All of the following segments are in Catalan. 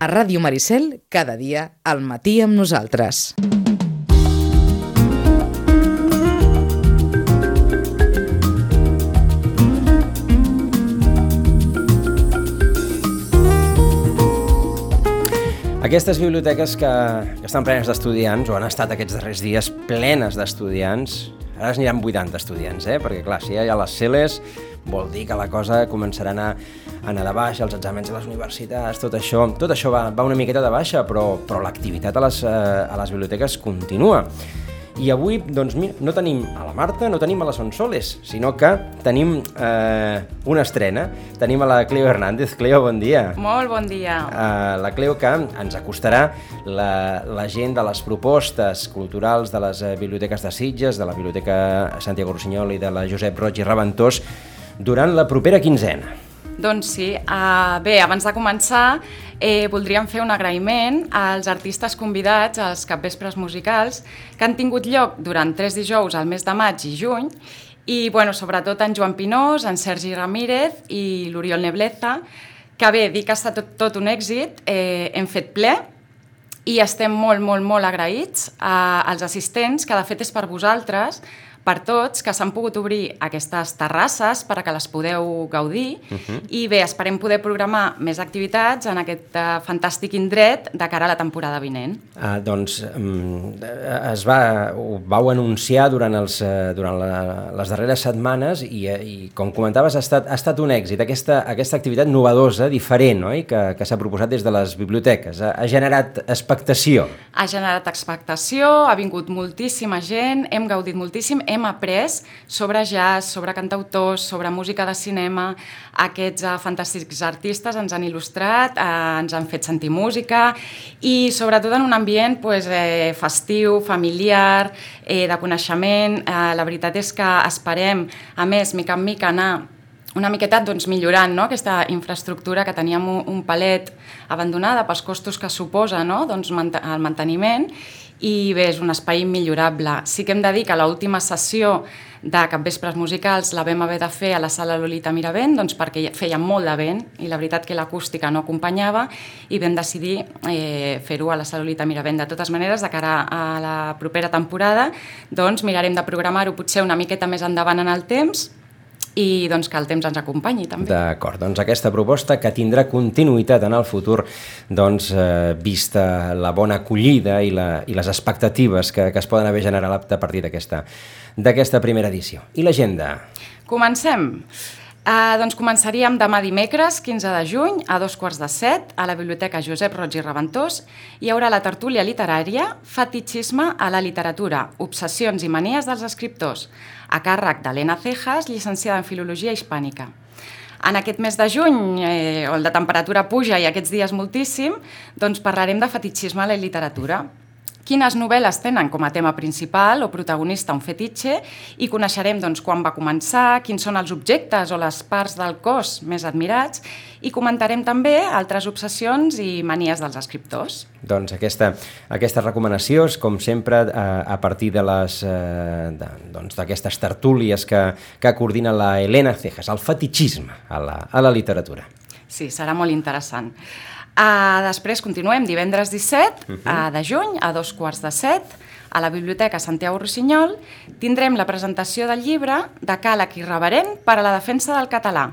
A Ràdio Maricel, cada dia, al matí amb nosaltres. Aquestes biblioteques que, que estan plenes d'estudiants, o han estat aquests darrers dies plenes d'estudiants, ara es aniran 80 estudiants, eh? perquè clar, si hi ha les celes, vol dir que la cosa començarà a anar, a anar de baixa, els exàmens a les universitats, tot això, tot això va, va una miqueta de baixa, però, però l'activitat a, les, eh, a les biblioteques continua. I avui, doncs, mira, no tenim a la Marta, no tenim a la Sonsoles, sinó que tenim eh, una estrena. Tenim a la Cleo Hernández. Cleo, bon dia. Molt bon dia. Uh, la Cleo que ens acostarà la, la gent de les propostes culturals de les uh, biblioteques de Sitges, de la Biblioteca Santiago Rossinyol i de la Josep Roig i Reventós durant la propera quinzena. Doncs sí. Uh, bé, abans de començar, eh, voldríem fer un agraïment als artistes convidats als capvespres musicals que han tingut lloc durant tres dijous al mes de maig i juny i, bueno, sobretot en Joan Pinós, en Sergi Ramírez i l'Oriol Nebleza, que bé, dic que ha estat tot, tot un èxit, eh, hem fet ple i estem molt, molt, molt agraïts a, als assistents, que de fet és per vosaltres, per tots, que s'han pogut obrir aquestes terrasses per a que les podeu gaudir uh -huh. i bé, esperem poder programar més activitats en aquest uh, fantàstic indret de cara a la temporada vinent. Uh, doncs um, es va, ho vau anunciar durant, els, uh, durant la, les darreres setmanes i, uh, i com comentaves ha estat, ha estat un èxit aquesta, aquesta activitat novedosa, diferent, oi? que, que s'ha proposat des de les biblioteques. Ha, ha generat expectació. Ha generat expectació, ha vingut moltíssima gent, hem gaudit moltíssim, hem après sobre jazz, sobre cantautors, sobre música de cinema. Aquests uh, fantàstics artistes ens han il·lustrat, uh, ens han fet sentir música i sobretot en un ambient pues, eh, festiu, familiar, eh, de coneixement. Uh, la veritat és que esperem, a més, mica en mica, anar una miqueta doncs, millorant no? aquesta infraestructura que teníem un, palet abandonada pels costos que suposa no? doncs, el manteniment i bé, és un espai millorable. Sí que hem de dir que l'última sessió de capvespres musicals la vam haver de fer a la sala Lolita Miravent doncs perquè feia molt de vent i la veritat que l'acústica no acompanyava i vam decidir eh, fer-ho a la sala Lolita Miravent. De totes maneres, de cara a la propera temporada, doncs mirarem de programar-ho potser una miqueta més endavant en el temps i doncs, que el temps ens acompanyi també. D'acord, doncs aquesta proposta que tindrà continuïtat en el futur doncs, eh, vista la bona acollida i, la, i les expectatives que, que es poden haver generat a partir d'aquesta primera edició. I l'agenda? Comencem. Uh, doncs començaríem demà dimecres, 15 de juny, a dos quarts de set, a la Biblioteca Josep Roig i Reventós. Hi haurà la tertúlia literària Fetichisme a la literatura, obsessions i manies dels escriptors, a càrrec d'Helena Cejas, llicenciada en Filologia Hispànica. En aquest mes de juny, eh, on la temperatura puja i aquests dies moltíssim, doncs parlarem de fetichisme a la literatura quines novel·les tenen com a tema principal o protagonista un fetitxe i coneixerem doncs, quan va començar, quins són els objectes o les parts del cos més admirats i comentarem també altres obsessions i manies dels escriptors. Doncs aquesta, aquestes recomanacions, com sempre, a, a partir de les eh, doncs, d'aquestes doncs, tertúlies que, que coordina la Helena Cejas, el fetichisme a la, a la literatura. Sí, serà molt interessant. Uh, després continuem divendres 17 uh -huh. uh, de juny a dos quarts de set a la Biblioteca Santiago Rossinyol tindrem la presentació del llibre de Càleg Irreverent per a la defensa del català.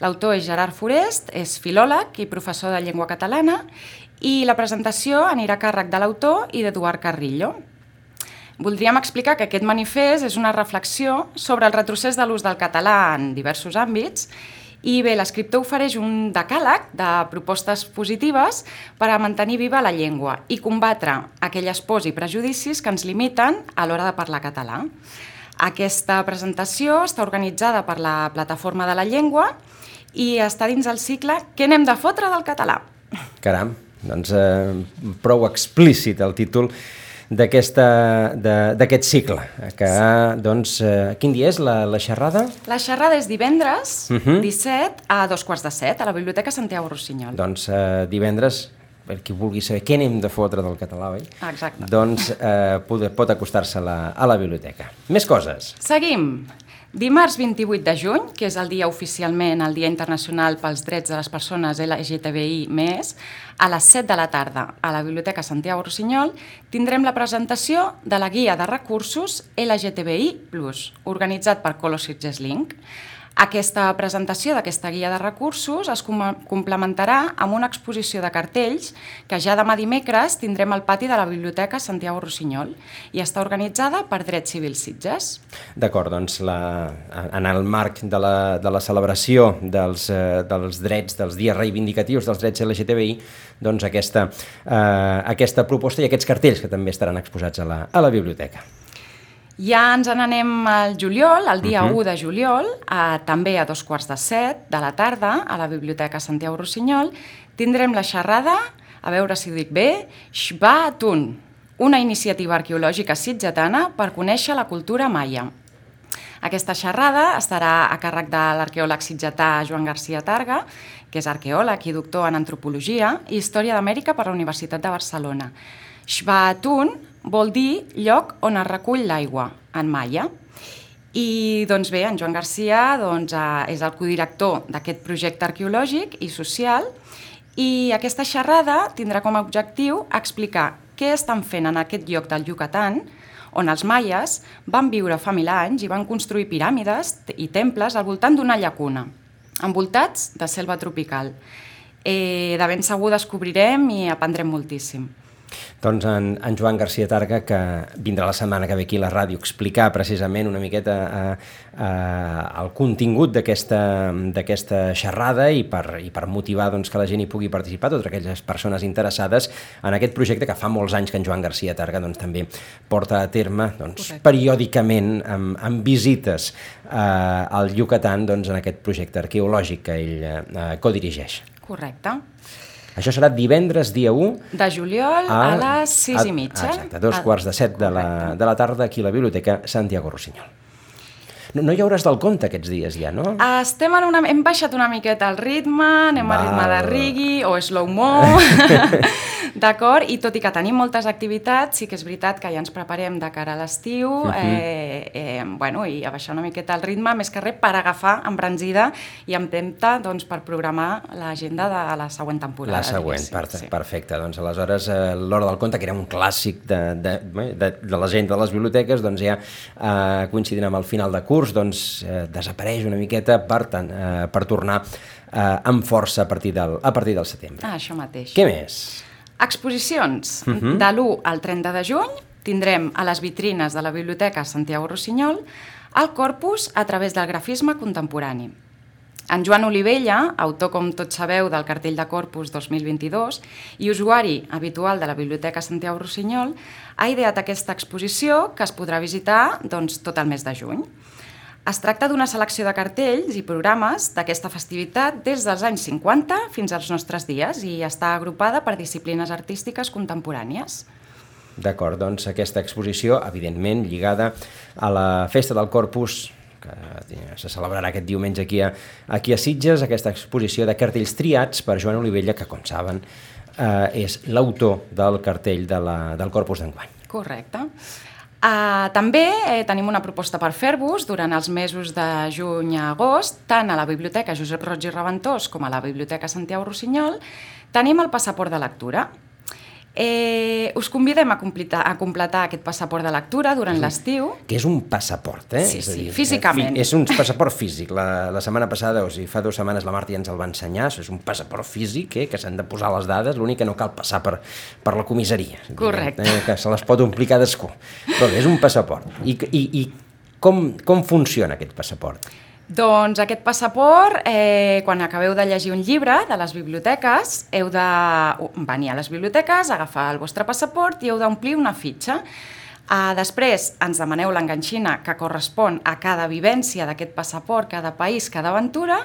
L'autor és Gerard Forest, és filòleg i professor de llengua catalana i la presentació anirà a càrrec de l'autor i d'Eduard Carrillo. Voldríem explicar que aquest manifest és una reflexió sobre el retrocés de l'ús del català en diversos àmbits i bé, l'escriptor ofereix un decàleg de propostes positives per a mantenir viva la llengua i combatre aquelles pors i prejudicis que ens limiten a l'hora de parlar català. Aquesta presentació està organitzada per la Plataforma de la Llengua i està dins el cicle Què n'hem de fotre del català? Caram, doncs eh, prou explícit el títol d'aquest cicle. Que, sí. doncs, eh, quin dia és la, la xerrada? La xerrada és divendres, uh -huh. 17, a dos quarts de set, a la Biblioteca Santiago Rossinyol. Doncs eh, divendres per qui vulgui saber què anem de fotre del català, oi? Exacte. Doncs eh, pot, pot acostar-se a, la, a la biblioteca. Més coses. Seguim. Dimarts 28 de juny, que és el dia oficialment el Dia Internacional pels Drets de les Persones LGTBI+, a les 7 de la tarda a la Biblioteca Santiago Rossinyol tindrem la presentació de la Guia de Recursos LGTBI+, organitzat per Colositges Link. Aquesta presentació d'aquesta guia de recursos es complementarà amb una exposició de cartells que ja demà dimecres tindrem al pati de la Biblioteca Santiago Rossinyol i està organitzada per Drets Civils Sitges. D'acord, doncs la, en el marc de la, de la celebració dels, eh, dels drets, dels dies reivindicatius dels drets LGTBI, doncs aquesta, eh, aquesta proposta i aquests cartells que també estaran exposats a la, a la biblioteca. Ja ens n'anem al juliol, el dia uh -huh. 1 de juliol, a, també a dos quarts de set de la tarda, a la Biblioteca Santiago Rossinyol, tindrem la xerrada, a veure si ho dic bé, Shbatun, una iniciativa arqueològica sitgetana per conèixer la cultura maia. Aquesta xerrada estarà a càrrec de l'arqueòleg sitgetà Joan García Targa, que és arqueòleg i doctor en antropologia i història d'Amèrica per la Universitat de Barcelona. Shbatun vol dir lloc on es recull l'aigua, en maia. I doncs bé, en Joan Garcia doncs, eh, és el codirector d'aquest projecte arqueològic i social i aquesta xerrada tindrà com a objectiu explicar què estan fent en aquest lloc del Yucatán, on els maies van viure fa mil anys i van construir piràmides i temples al voltant d'una llacuna, envoltats de selva tropical. Eh, de ben segur descobrirem i aprendrem moltíssim. Doncs en, en Joan García Targa, que vindrà la setmana que ve aquí a la ràdio a explicar precisament una miqueta eh, eh, el contingut d'aquesta xerrada i per, i per motivar doncs, que la gent hi pugui participar, totes aquelles persones interessades en aquest projecte que fa molts anys que en Joan García Targa doncs, també porta a terme doncs, periòdicament amb, amb visites eh, al Yucatán doncs, en aquest projecte arqueològic que ell eh, codirigeix. Correcte. Això serà divendres, dia 1... De juliol a, a les 6 a, i mitja. Exacte, a dos a, quarts de set de la, de la tarda aquí a la Biblioteca Santiago Rossinyol. No, no hi hauràs del compte aquests dies ja, no? Estem en una... Hem baixat una miqueta el ritme, anem Val. a ritme de reggae o slow-mo, d'acord? I tot i que tenim moltes activitats, sí que és veritat que ja ens preparem de cara a l'estiu, uh mhm. -huh. eh, eh, bueno, i a baixar una miqueta el ritme, més que res per agafar embranzida i tempta doncs, per programar l'agenda de la següent temporada. La següent, per sí. perfecte. Doncs aleshores, eh, l'Hora del Conte, que era un clàssic de, de, de, de la gent de les biblioteques, doncs ja eh, coincidint amb el final de curs, curs doncs, eh, desapareix una miqueta per, tant, eh, per tornar eh, amb força a partir, del, a partir del setembre. Ah, això mateix. Què més? Exposicions. Uh mhm. -huh. De l'1 al 30 de juny tindrem a les vitrines de la Biblioteca Santiago Rossinyol el corpus a través del grafisme contemporani. En Joan Olivella, autor, com tots sabeu, del cartell de Corpus 2022 i usuari habitual de la Biblioteca Santiago Rossinyol, ha ideat aquesta exposició que es podrà visitar doncs, tot el mes de juny. Es tracta d'una selecció de cartells i programes d'aquesta festivitat des dels anys 50 fins als nostres dies i està agrupada per disciplines artístiques contemporànies. D'acord, doncs aquesta exposició, evidentment, lligada a la Festa del Corpus que se celebrarà aquest diumenge aquí a, aquí a Sitges, aquesta exposició de cartells triats per Joan Olivella, que, com saben, eh, és l'autor del cartell de la, del Corpus d'enguany. Correcte. Uh, també eh, tenim una proposta per fer-vos durant els mesos de juny a agost, tant a la Biblioteca Josep Roig i Reventós com a la Biblioteca Santiago Rossinyol, tenim el passaport de lectura. Eh, us convidem a completar, a completar aquest passaport de lectura durant l'estiu. Que és un passaport, eh? Sí, és sí, dir, físicament. És un passaport físic. La, la setmana passada, o sigui, fa dues setmanes la Marta ja ens el va ensenyar, és un passaport físic, eh, que s'han de posar les dades, l'únic que no cal passar per, per la comissaria. Correcte. Eh, que se les pot omplir cadascú. Però és un passaport. I, i, i com, com funciona aquest passaport? Doncs aquest passaport, eh, quan acabeu de llegir un llibre de les biblioteques, heu de venir a les biblioteques, agafar el vostre passaport i heu d'omplir una fitxa. Uh, després ens demaneu l'enganxina que correspon a cada vivència d'aquest passaport, cada país, cada aventura,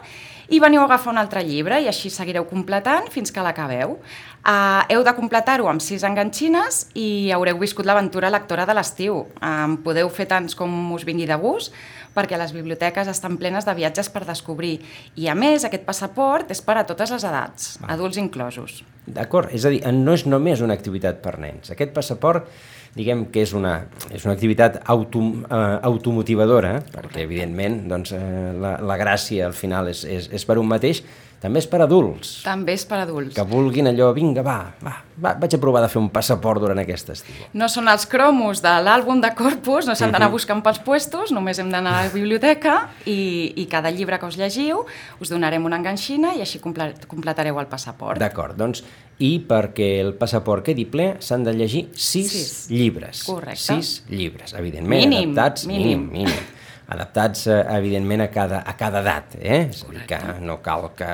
i veniu a agafar un altre llibre i així seguireu completant fins que l'acabeu. Uh, heu de completar-ho amb sis enganxines i haureu viscut l'aventura lectora de l'estiu. Uh, podeu fer tants com us vingui de gust, perquè les biblioteques estan plenes de viatges per descobrir. I a més, aquest passaport és per a totes les edats, adults inclosos. D'acord, és a dir, no és només una activitat per nens. Aquest passaport diguem que és una, és una activitat auto, eh, automotivadora, perquè evidentment doncs, eh, la, la gràcia al final és, és, és per un mateix, també és per adults. També és per adults. Que vulguin allò, vinga, va, va, va vaig a provar de fer un passaport durant aquest estiu. No són els cromos de l'àlbum de Corpus, no s'han d'anar buscant pels puestos, només hem d'anar a la biblioteca i, i cada llibre que us llegiu us donarem una enganxina i així completareu el passaport. D'acord, doncs, i perquè el passaport quedi ple s'han de llegir sis, sis. llibres. Correcte. Sis llibres, evidentment, mínim, adaptats, mínim. mínim, mínim adaptats, eh, evidentment, a cada, a cada edat. Eh? És a dir, que no cal que,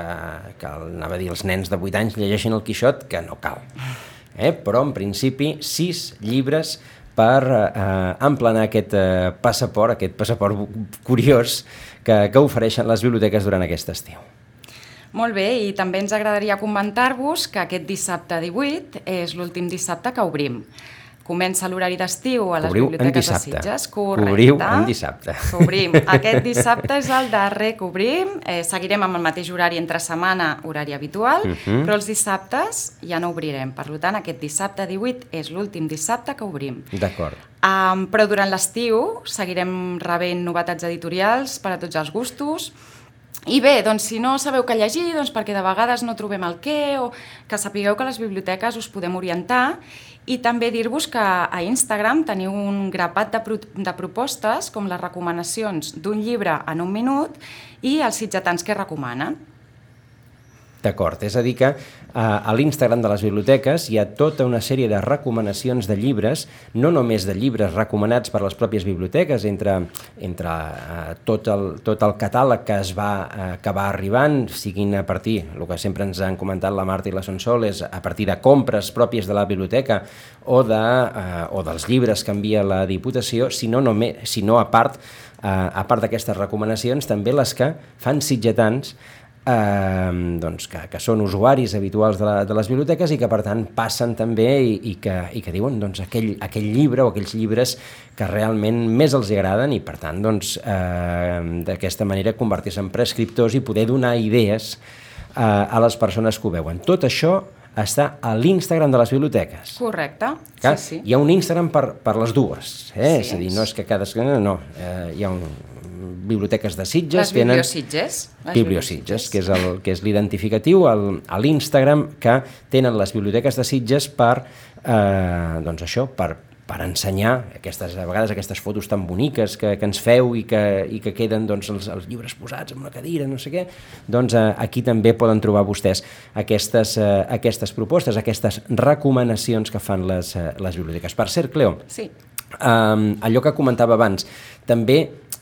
que anava a dir, els nens de 8 anys llegeixin el Quixot, que no cal. Eh? Però, en principi, sis llibres per eh, emplenar aquest eh, passaport, aquest passaport curiós que, que ofereixen les biblioteques durant aquest estiu. Molt bé, i també ens agradaria comentar-vos que aquest dissabte 18 és l'últim dissabte que obrim. Comença l'horari d'estiu a les Cobriu biblioteques de Sitges. Correcte. Cobriu en dissabte. Cobrim. Aquest dissabte és el darrer que obrim. Eh, seguirem amb el mateix horari entre setmana, horari habitual, uh Mhm. -huh. però els dissabtes ja no obrirem. Per tant, aquest dissabte 18 és l'últim dissabte que obrim. D'acord. Um, però durant l'estiu seguirem rebent novetats editorials per a tots els gustos, i bé, doncs si no sabeu què llegir, doncs perquè de vegades no trobem el què, o que sapigueu que les biblioteques us podem orientar, i també dir-vos que a Instagram teniu un grapat de, pro de propostes, com les recomanacions d'un llibre en un minut i els sitgetans que recomanen. D'acord, és a dir que eh, a l'Instagram de les biblioteques hi ha tota una sèrie de recomanacions de llibres, no només de llibres recomanats per les pròpies biblioteques, entre, entre eh, tot, el, tot el catàleg que es va, eh, que va arribant, siguin a partir, el que sempre ens han comentat la Marta i la Sonsol, és a partir de compres pròpies de la biblioteca o, de, eh, o dels llibres que envia la Diputació, sinó, només, sinó a part, eh, a part d'aquestes recomanacions, també les que fan sitgetans eh, doncs que, que són usuaris habituals de, la, de les biblioteques i que per tant passen també i, i, que, i que diuen doncs, aquell, aquell llibre o aquells llibres que realment més els agraden i per tant doncs, eh, d'aquesta manera convertir-se en prescriptors i poder donar idees eh, a les persones que ho veuen. Tot això està a l'Instagram de les biblioteques. Correcte, Clar, sí, sí. Hi ha un Instagram per, per les dues, eh? Sí. és a dir, no és que cadascuna, no, eh, hi ha un, biblioteques de Sitges Les tenen... bibliositges. Les Bibliositges, que és el que és l'identificatiu a l'Instagram que tenen les biblioteques de Sitges per, eh, doncs això, per, per ensenyar aquestes, a vegades aquestes fotos tan boniques que, que ens feu i que, i que queden doncs, els, els llibres posats en una cadira, no sé què, doncs eh, aquí també poden trobar vostès aquestes, eh, aquestes propostes, aquestes recomanacions que fan les, eh, les biblioteques. Per cert, Cleo, Sí. Um, allò que comentava abans, també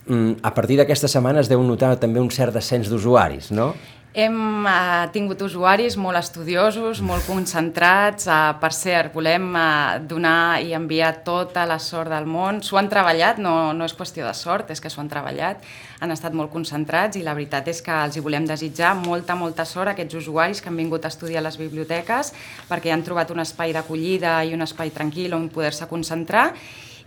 a partir d'aquesta setmana es deu notar també un cert descens d'usuaris, no? Hem eh, tingut usuaris molt estudiosos, molt concentrats. Eh, per cert, volem eh, donar i enviar tota la sort del món. S'ho han treballat, no, no és qüestió de sort, és que s'ho han treballat. Han estat molt concentrats i la veritat és que els hi volem desitjar molta, molta sort a aquests usuaris que han vingut a estudiar a les biblioteques perquè han trobat un espai d'acollida i un espai tranquil on poder-se concentrar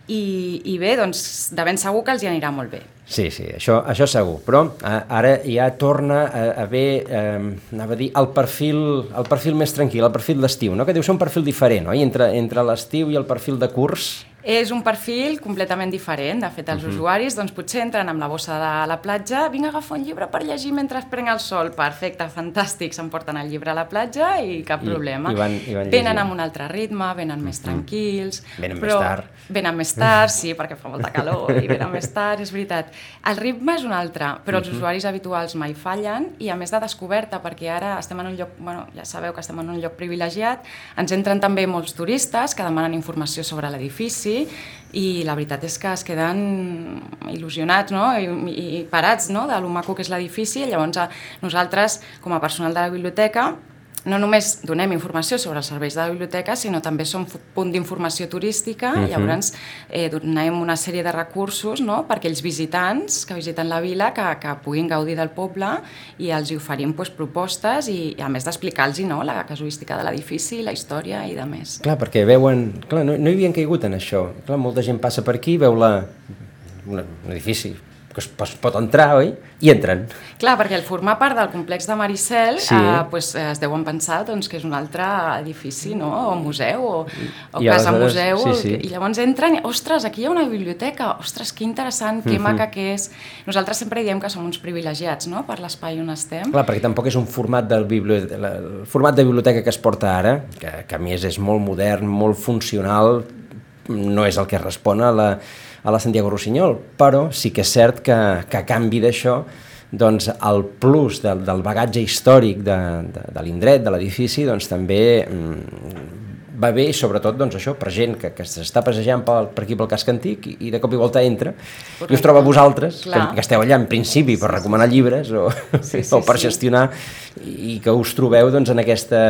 i, i bé, doncs de ben segur que els hi anirà molt bé. Sí, sí, això, això segur, però eh, ara ja torna a haver, eh, anava a dir, el perfil, el perfil més tranquil, el perfil d'estiu, no? que deu ser un perfil diferent, oi? Entre, entre l'estiu i el perfil de curs, És un perfil completament diferent. De fet, els uh -huh. usuaris doncs, potser entren amb la bossa de la platja, vinc a agafar un llibre per llegir mentre es prenc el sol. Perfecte, fantàstic, s'emporten el llibre a la platja i cap I- problema. i van- i van venen llegint. amb un altre ritme, venen més tranquils. Venen però... més tard. Venen més tard, sí, perquè fa molta calor i venen més tard, és veritat. El ritme és un altre, però els usuaris habituals mai fallen i a més de descoberta, perquè ara estem en un lloc, bueno, ja sabeu que estem en un lloc privilegiat, ens entren també molts turistes que demanen informació sobre l'edifici i la veritat és que es queden il·lusionats no? I, i parats no? de lo maco que és l'edifici. Llavors, nosaltres, com a personal de la biblioteca, no només donem informació sobre els serveis de la biblioteca, sinó també som punt d'informació turística, uh -huh. llavors eh, donem una sèrie de recursos no? per aquells visitants que visiten la vila que, que puguin gaudir del poble i els hi oferim pues, propostes i, a més d'explicar-los no? la casuística de l'edifici, la història i de més. clar, perquè veuen... Clar, no, no hi havien caigut en això. Clar, molta gent passa per aquí, veu la, una, un edifici que es, es pot entrar, oi? I entren. Clar, perquè el formar part del complex de Maricel Sí. eh, pues, eh, es deuen pensar doncs, que és un altre edifici, no? o museu, o, o I casa museu, sí, sí. i llavors entren i, ostres, aquí hi ha una biblioteca, ostres, que interessant, que maca que és. Nosaltres sempre diem que som uns privilegiats no? per l'espai on estem. Clar, perquè tampoc és un format, del bibli... la- el format de biblioteca que es porta ara, que, que a més és molt modern, molt funcional, no és el que respon a la, a la Santiago Rossinyol, però sí que és cert que, que a canvi d'això doncs el plus del, del bagatge històric de, de, de l'indret, de l'edifici, doncs també mm, va bé, sobretot doncs, això, per gent que, que s'està passejant per, per aquí pel casc antic i, i de cop i volta entra i us troba a vosaltres, que, Clar. que esteu allà en principi per recomanar llibres o, Sí, sí, o per sí. gestionar i que us trobeu doncs, en, aquesta,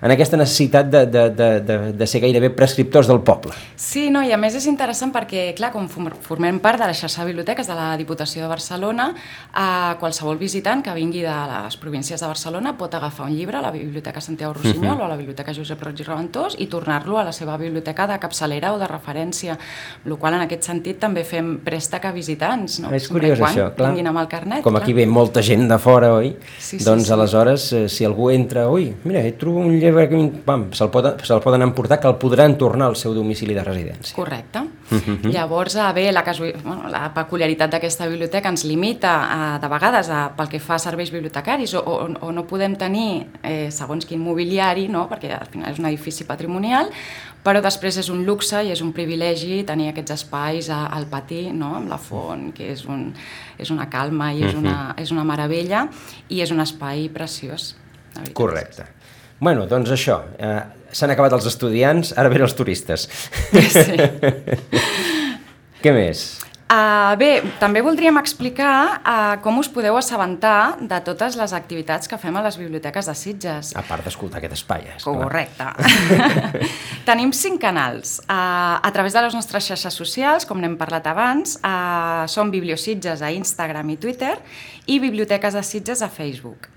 en aquesta necessitat de, de, de, de, de ser gairebé prescriptors del poble. Sí, no, i a més és interessant perquè, clar, com form- formem part de la xarxa de biblioteques de la Diputació de Barcelona, eh, qualsevol visitant que vingui de les províncies de Barcelona pot agafar un llibre a la Biblioteca Santiago Rossinyol o a la Biblioteca Josep Roig i Reventós i tornar-lo a la seva biblioteca de capçalera o de referència, el qual en aquest sentit també fem préstec a visitants, no? És curiós quan això, clar. Amb el carnet. Com clar. aquí ve molta gent de fora, oi? Sí, sí, doncs sí. aleshores, eh, si algú entra, ui, mira, hi trobo un llibre que pam, se'l poden, se poden emportar, que el podran tornar al seu domicili de residència. Correcte. Mhm. Llavors, a bé, la, casu... bueno, la peculiaritat d'aquesta biblioteca ens limita a, de vegades a, pel que fa a serveis bibliotecaris o, o, o no podem tenir eh, segons quin mobiliari, no? perquè al final és un edifici patrimonial, però després és un luxe i és un privilegi tenir aquests espais a, al pati, no? amb la font, que és, un, és una calma i és Mhm. una, és una meravella i és un espai preciós. Correcte. Bueno, doncs això, eh, s'han acabat els estudiants, ara venen els turistes. Sí. Què més? Uh, bé, també voldríem explicar uh, com us podeu assabentar de totes les activitats que fem a les biblioteques de Sitges. A part d'escoltar aquest espai, eh, esclar. Correcte. Tenim cinc canals. Uh, a través de les nostres xarxes socials, com n'hem parlat abans, uh, són Bibliositges a Instagram i Twitter i Biblioteques de Sitges a Facebook.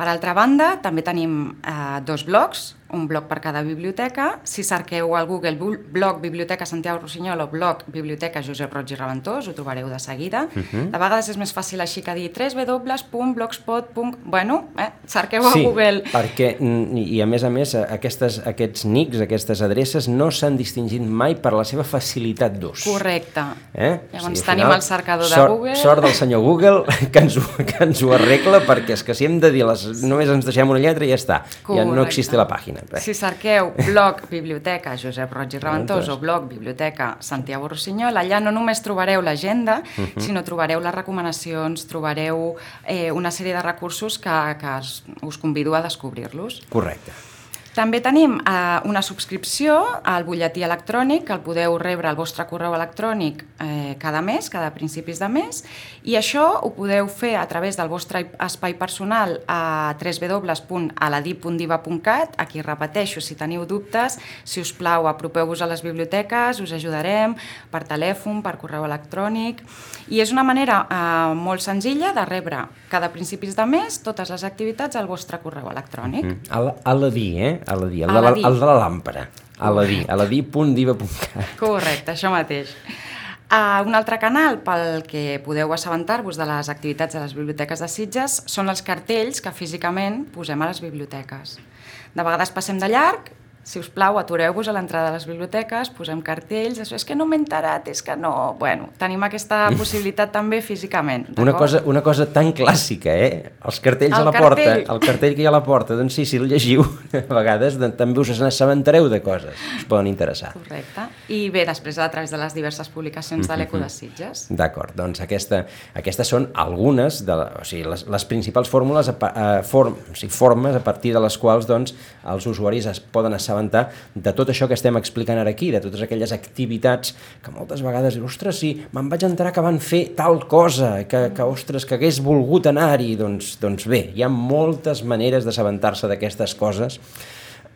Per altra banda, també tenim eh, dos blogs, un blog per cada biblioteca. Si cerqueu al Google blog Biblioteca Santiago Rossinyol o blog Biblioteca Josep Roig i Reventós, ho trobareu de seguida. Uh -huh. De vegades és més fàcil així que dir www.blogspot. Bueno, eh, cerqueu a Sí, Google perquè, mm, i a més a més, aquestes, aquests nics, aquestes adreces, no s'han distingit mai per la seva facilitat d'ús. Correcte. Eh? Llavors al tenim final, el cercador de sort, Google. Sort del senyor Google que ens, ho, que ens ho arregla, perquè és que si hem de dir, les, només ens deixem una lletra i ja està. Ja no Correcte. existe la pàgina. Bé. Si cerqueu blog Biblioteca Josep Roig i Reventós Reventós. o blog Biblioteca Santiago Rossinyol, allà no només trobareu l'agenda, Mhm. sinó trobareu les recomanacions, trobareu eh, una sèrie de recursos que, que us convido a descobrir-los. Correcte. També tenim eh, una subscripció al butlletí electrònic, que el podeu rebre al vostre correu electrònic eh, cada mes, cada principis de mes, i això ho podeu fer a través del vostre espai personal a www.aladip.diva.cat. Aquí repeteixo, si teniu dubtes, si us plau, apropeu-vos a les biblioteques, us ajudarem per telèfon, per correu electrònic, i és una manera eh, molt senzilla de rebre cada principis de mes totes les activitats al vostre correu electrònic. Mm. Al- Aladí, eh? Aladí, el, de la, Aladí. el de la làmpara. Aladí, aladí.diva.cat. Correcte, això mateix. Uh, un altre canal pel que podeu assabentar-vos de les activitats de les biblioteques de Sitges són els cartells que físicament posem a les biblioteques. De vegades passem de llarg, si us plau, atureu-vos a l'entrada de les biblioteques, posem cartells, això és que no m'he enterat, és que no... Bueno, tenim aquesta possibilitat també físicament. Una cosa, una cosa tan clàssica, eh? Els cartells El a la porta, cartell. el cartell que hi ha a la porta, doncs sí, si el llegiu, a vegades de, també us n'assabentareu de coses que us poden interessar. Correcte. I bé, després a través de les diverses publicacions de l'Eco de Sitges. D'acord, doncs aquesta, aquestes són algunes de o sigui, les, les principals fórmules, a, a, form, o sigui, formes a partir de les quals doncs, els usuaris es poden assabentar de tot això que estem explicant ara aquí, de totes aquelles activitats que moltes vegades, dius, ostres, sí, me'n vaig entrar que van fer tal cosa, que, que ostres, que hagués volgut anar-hi, doncs, doncs bé, hi ha moltes maneres d'assabentar-se d'aquestes coses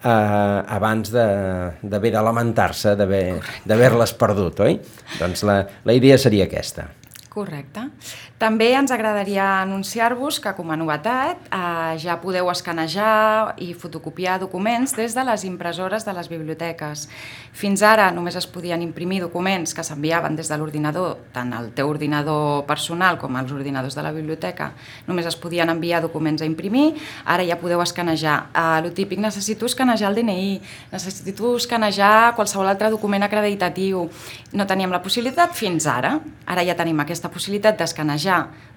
eh, abans de- d'haver de, de lamentar-se d'haver- d'haver-les perdut, oi? Doncs la, la idea seria aquesta. Correcte. També ens agradaria anunciar-vos que, com a novetat, eh, ja podeu escanejar i fotocopiar documents des de les impressores de les biblioteques. Fins ara només es podien imprimir documents que s'enviaven des de l'ordinador, tant el teu ordinador personal com els ordinadors de la biblioteca, només es podien enviar documents a imprimir, ara ja podeu escanejar. Eh, lo típic, necessito escanejar el DNI, necessito escanejar qualsevol altre document acreditatiu. No teníem la possibilitat fins ara. Ara ja tenim aquesta possibilitat d'escanejar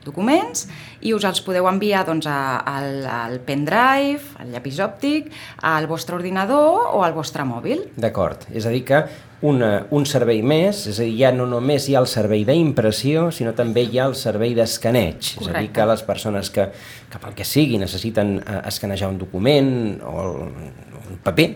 documents i us els podeu enviar doncs, a, al, al pendrive, al llapis òptic, al vostre ordinador o al vostre mòbil. D'acord, és a dir que una, un servei més, és a dir, ja no només hi ha el servei d'impressió, sinó també hi ha el servei d'escaneig. És a dir, que les persones que, que pel que sigui necessiten eh, escanejar un document o un paper,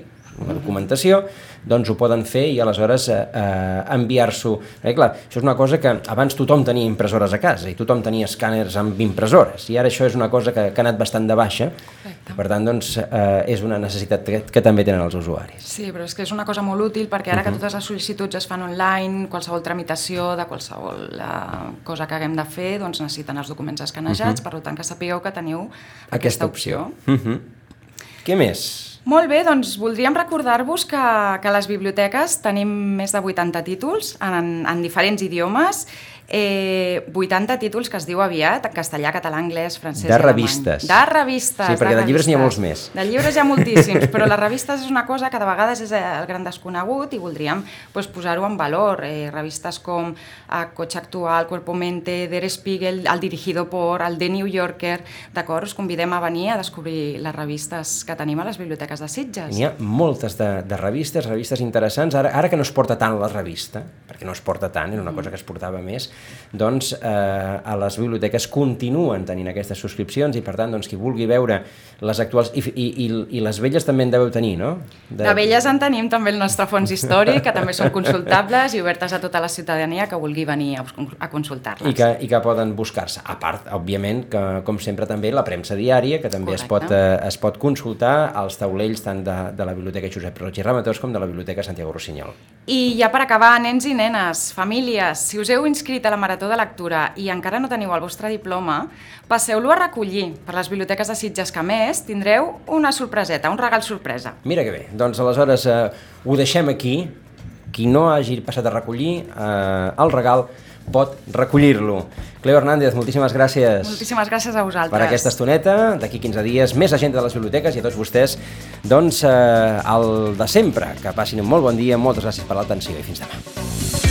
una documentació, doncs ho poden fer i aleshores eh, eh, enviar-s'ho. Eh, clar, això és una cosa que abans tothom tenia impressores a casa i tothom tenia escàners amb impressores i ara això és una cosa que, que ha anat bastant de baixa Correcte. per tant doncs, eh, és una necessitat que, que també tenen els usuaris. Sí, però és que és una cosa molt útil perquè ara uh -huh. que totes les sol·licituds es fan online, qualsevol tramitació de qualsevol uh, cosa que haguem de fer, doncs necessiten els documents escanejats, uh -huh. per tant que sapigueu que teniu aquesta, aquesta opció. opció. Uh -huh. Què més? Molt bé, doncs voldríem recordar-vos que, que a les biblioteques tenim més de 80 títols en, en diferents idiomes eh, 80 títols que es diu aviat, en castellà, català, anglès, francès de revistes. De revistes. Sí, perquè de, de llibres n'hi ha molts més. De llibres hi ha moltíssims, però les revistes és una cosa que de vegades és el gran desconegut i voldríem pues, posar-ho en valor. Eh, revistes com eh, Cotxe Actual, Cuerpo Mente, Der Spiegel, El Dirigido por, el The New Yorker, d'acord? Us convidem a venir a descobrir les revistes que tenim a les biblioteques de Sitges. N'hi ha moltes de, de revistes, revistes interessants. Ara, ara que no es porta tant la revista, perquè no es porta tant, era una cosa que es portava més, doncs eh, a les biblioteques continuen tenint aquestes subscripcions i per tant doncs, qui vulgui veure les actuals i, i, i, i les velles també en deveu tenir, no? De, de velles en tenim també el nostre fons històric que també són consultables i obertes a tota la ciutadania que vulgui venir a, a consultar-les. I que, I que poden buscar-se. A part, òbviament, que com sempre també la premsa diària que també es pot, eh, es pot consultar als taulells tant de, de la Biblioteca Josep Roig i Ramatós com de la Biblioteca Santiago Rossinyol. I ja per acabar, nens i nenes, famílies, si us heu inscrit a la Marató de Lectura i encara no teniu el vostre diploma, passeu-lo a recollir per les biblioteques de Sitges que més tindreu una sorpreseta, un regal sorpresa. Mira que bé, doncs aleshores eh, ho deixem aquí, qui no hagi passat a recollir eh, el regal pot recollir-lo. Cleo Hernández, moltíssimes gràcies. Moltíssimes gràcies a vosaltres. Per aquesta estoneta, d'aquí 15 dies, més agenda de les biblioteques i a tots vostès, doncs, eh, el de sempre. Que passin un molt bon dia, moltes gràcies per l'atenció i fins demà.